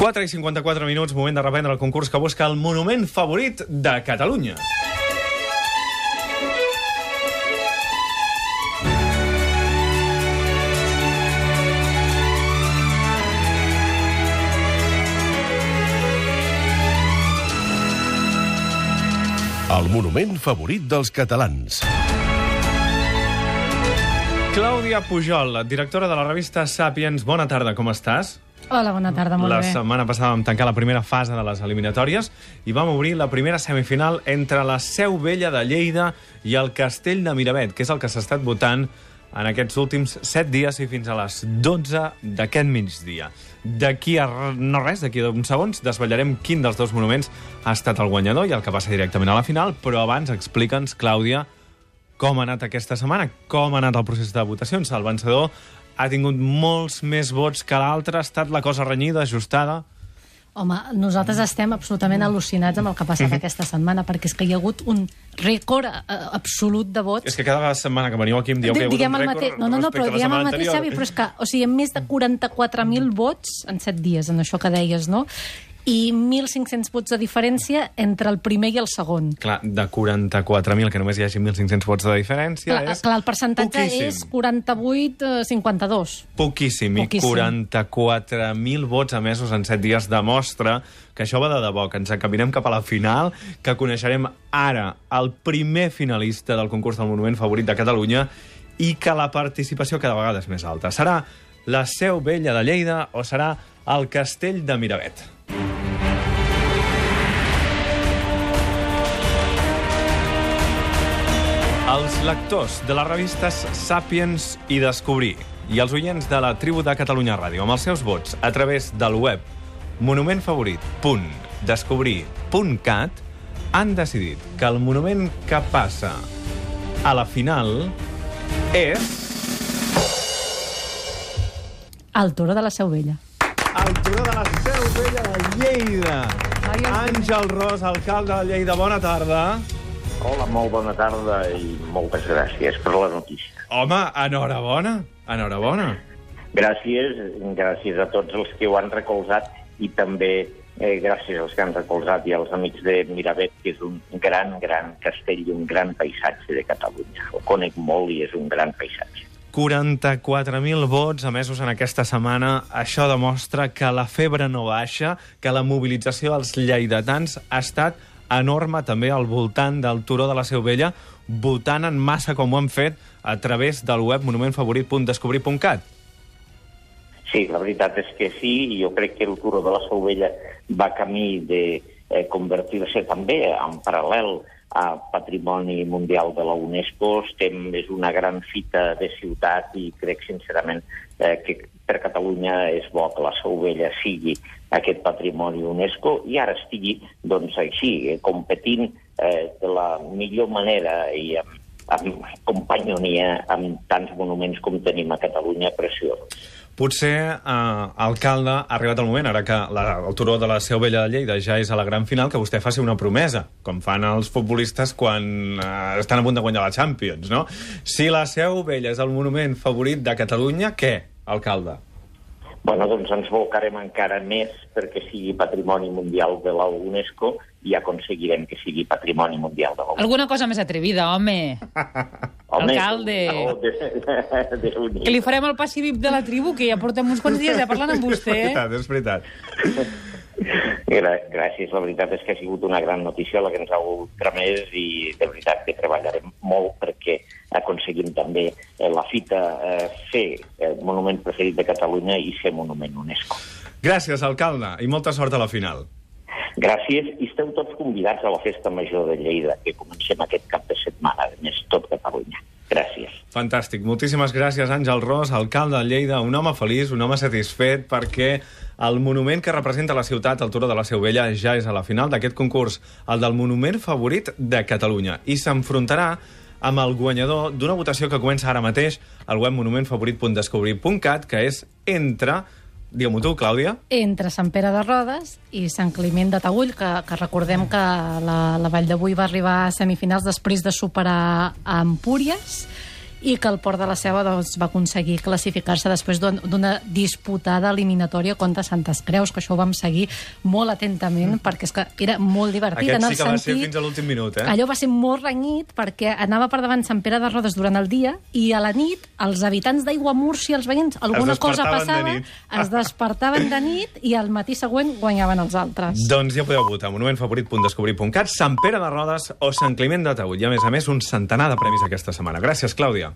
4 i 54 minuts, moment de reprendre el concurs que busca el monument favorit de Catalunya. El monument favorit dels catalans. Clàudia Pujol, directora de la revista Sapiens. Bona tarda, com estàs? Hola, bona tarda, molt la bé. setmana passada vam tancar la primera fase de les eliminatòries i vam obrir la primera semifinal entre la Seu Vella de Lleida i el Castell de Miravet, que és el que s'ha estat votant en aquests últims 7 dies i fins a les 12 d'aquest migdia. D'aquí a no res, d'aquí a uns segons, desvetllarem quin dels dos monuments ha estat el guanyador i el que passa directament a la final, però abans explica'ns, Clàudia, com ha anat aquesta setmana, com ha anat el procés de votacions. El vencedor ha tingut molts més vots que l'altre, ha estat la cosa renyida, ajustada... Home, nosaltres estem absolutament al·lucinats amb el que ha passat aquesta setmana, perquè és que hi ha hagut un rècord eh, absolut de vots. És que cada setmana que veniu aquí em dieu que hi ha hagut un rècord no, no, no, però diguem el mateix. Xavi, però és que, o sigui, més de 44.000 vots en 7 dies, en això que deies, no? I 1.500 vots de diferència entre el primer i el segon. Clar, de 44.000, que només hi hagi 1.500 vots de diferència, Clar, és clar, el percentatge poquíssim. és 48-52. Poquíssim, i Poquíssim. 44.000 vots emesos en 7 dies demostra que això va de debò, que ens encaminem cap a la final, que coneixerem ara el primer finalista del concurs del Monument Favorit de Catalunya i que la participació cada vegada és més alta. Serà la Seu Vella de Lleida o serà el Castell de Miravet? Els lectors de les revistes Sapiens i Descobrir i els oients de la tribu de Catalunya Ràdio amb els seus vots a través del web monumentfavorit.descobrir.cat han decidit que el monument que passa a la final és El Toro de la Seu Vella. el turó de la Seu Vella de Lleida. Àngel Ros, alcalde de Lleida, bona tarda. Hola, molt bona tarda i moltes gràcies per la notícia. Home, enhorabona, enhorabona. Gràcies, gràcies a tots els que ho han recolzat i també eh, gràcies als que han recolzat i als amics de Miravet, que és un gran, gran castell i un gran paisatge de Catalunya. Ho conec molt i és un gran paisatge. 44.000 vots emesos en aquesta setmana. Això demostra que la febre no baixa, que la mobilització dels lleidatans ha estat enorme també al voltant del Turó de la Seu Vella, votant en massa com ho han fet a través del web monumentfavorit.descobrir.cat. Sí, la veritat és que sí, i jo crec que el Turó de la Seu Vella va camí de eh, convertir-se també en paral·lel a Patrimoni Mundial de la UNESCO. Estem, és una gran fita de ciutat i crec sincerament eh, que per Catalunya és bo que la Seu Vella sigui aquest patrimoni UNESCO i ara estigui doncs, així, eh, competint eh, de la millor manera i amb, amb companyonia amb tants monuments com tenim a Catalunya preciosos. Potser, eh, alcalde, ha arribat el moment, ara que la, el Turó de la Seu Vella de Lleida ja és a la gran final, que vostè faci una promesa, com fan els futbolistes quan eh, estan a punt de guanyar la Champions, no? Si la Seu Vella és el monument favorit de Catalunya, què, alcalde? Bueno, doncs ens volcarem encara més perquè sigui Patrimoni Mundial de la UNESCO i aconseguirem que sigui Patrimoni Mundial de la UNESCO. Alguna cosa més atrevida, home. Alcalde. No, de, de, de Que li farem el passi VIP de la tribu, que ja portem uns quants dies ja parlant amb vostè. És veritat, és veritat. Gra gràcies, la veritat és que ha sigut una gran notícia la que ens ha hagut tramès i de veritat que treballarem molt perquè aconseguim també eh, la fita eh, fer el monument preferit de Catalunya i ser monument UNESCO. Gràcies, alcalde, i molta sort a la final. Gràcies i esteu tots convidats a la Festa Major de Lleida, que comencem aquest cap de setmana, a més, tot Catalunya. Gràcies. Fantàstic. Moltíssimes gràcies, Àngel Ros, alcalde de Lleida, un home feliç, un home satisfet, perquè el monument que representa la ciutat, el Turó de la Seu Vella, ja és a la final d'aquest concurs, el del monument favorit de Catalunya, i s'enfrontarà amb el guanyador d'una votació que comença ara mateix al web monumentfavorit.descobrir.cat, que és entre... Digue-m'ho tu, Clàudia. entre Sant Pere de Rodes i Sant Climent de Taüll, que, que recordem que la, la Vall d'Avui va arribar a semifinals després de superar a Empúries, i que el Port de la Seva doncs, va aconseguir classificar-se després d'un- d'una disputada eliminatòria contra Santes Creus, que això ho vam seguir molt atentament, perquè és que era molt divertit. Aquest en el sí que va ser sentit- fins a l'últim minut, eh? Allò va ser molt renyit perquè anava per davant Sant Pere de Rodes durant el dia i a la nit els habitants d'Aigua Múrcia, els veïns, alguna cosa de passava, nit. es despertaven de nit i al matí següent guanyaven els altres. Doncs ja podeu votar. monumentfavorit.descobrir.cat, Sant Pere de Rodes o Sant Climent de Taüll. I a més a més, un centenar de premis aquesta setmana. Gràcies, Clàudia.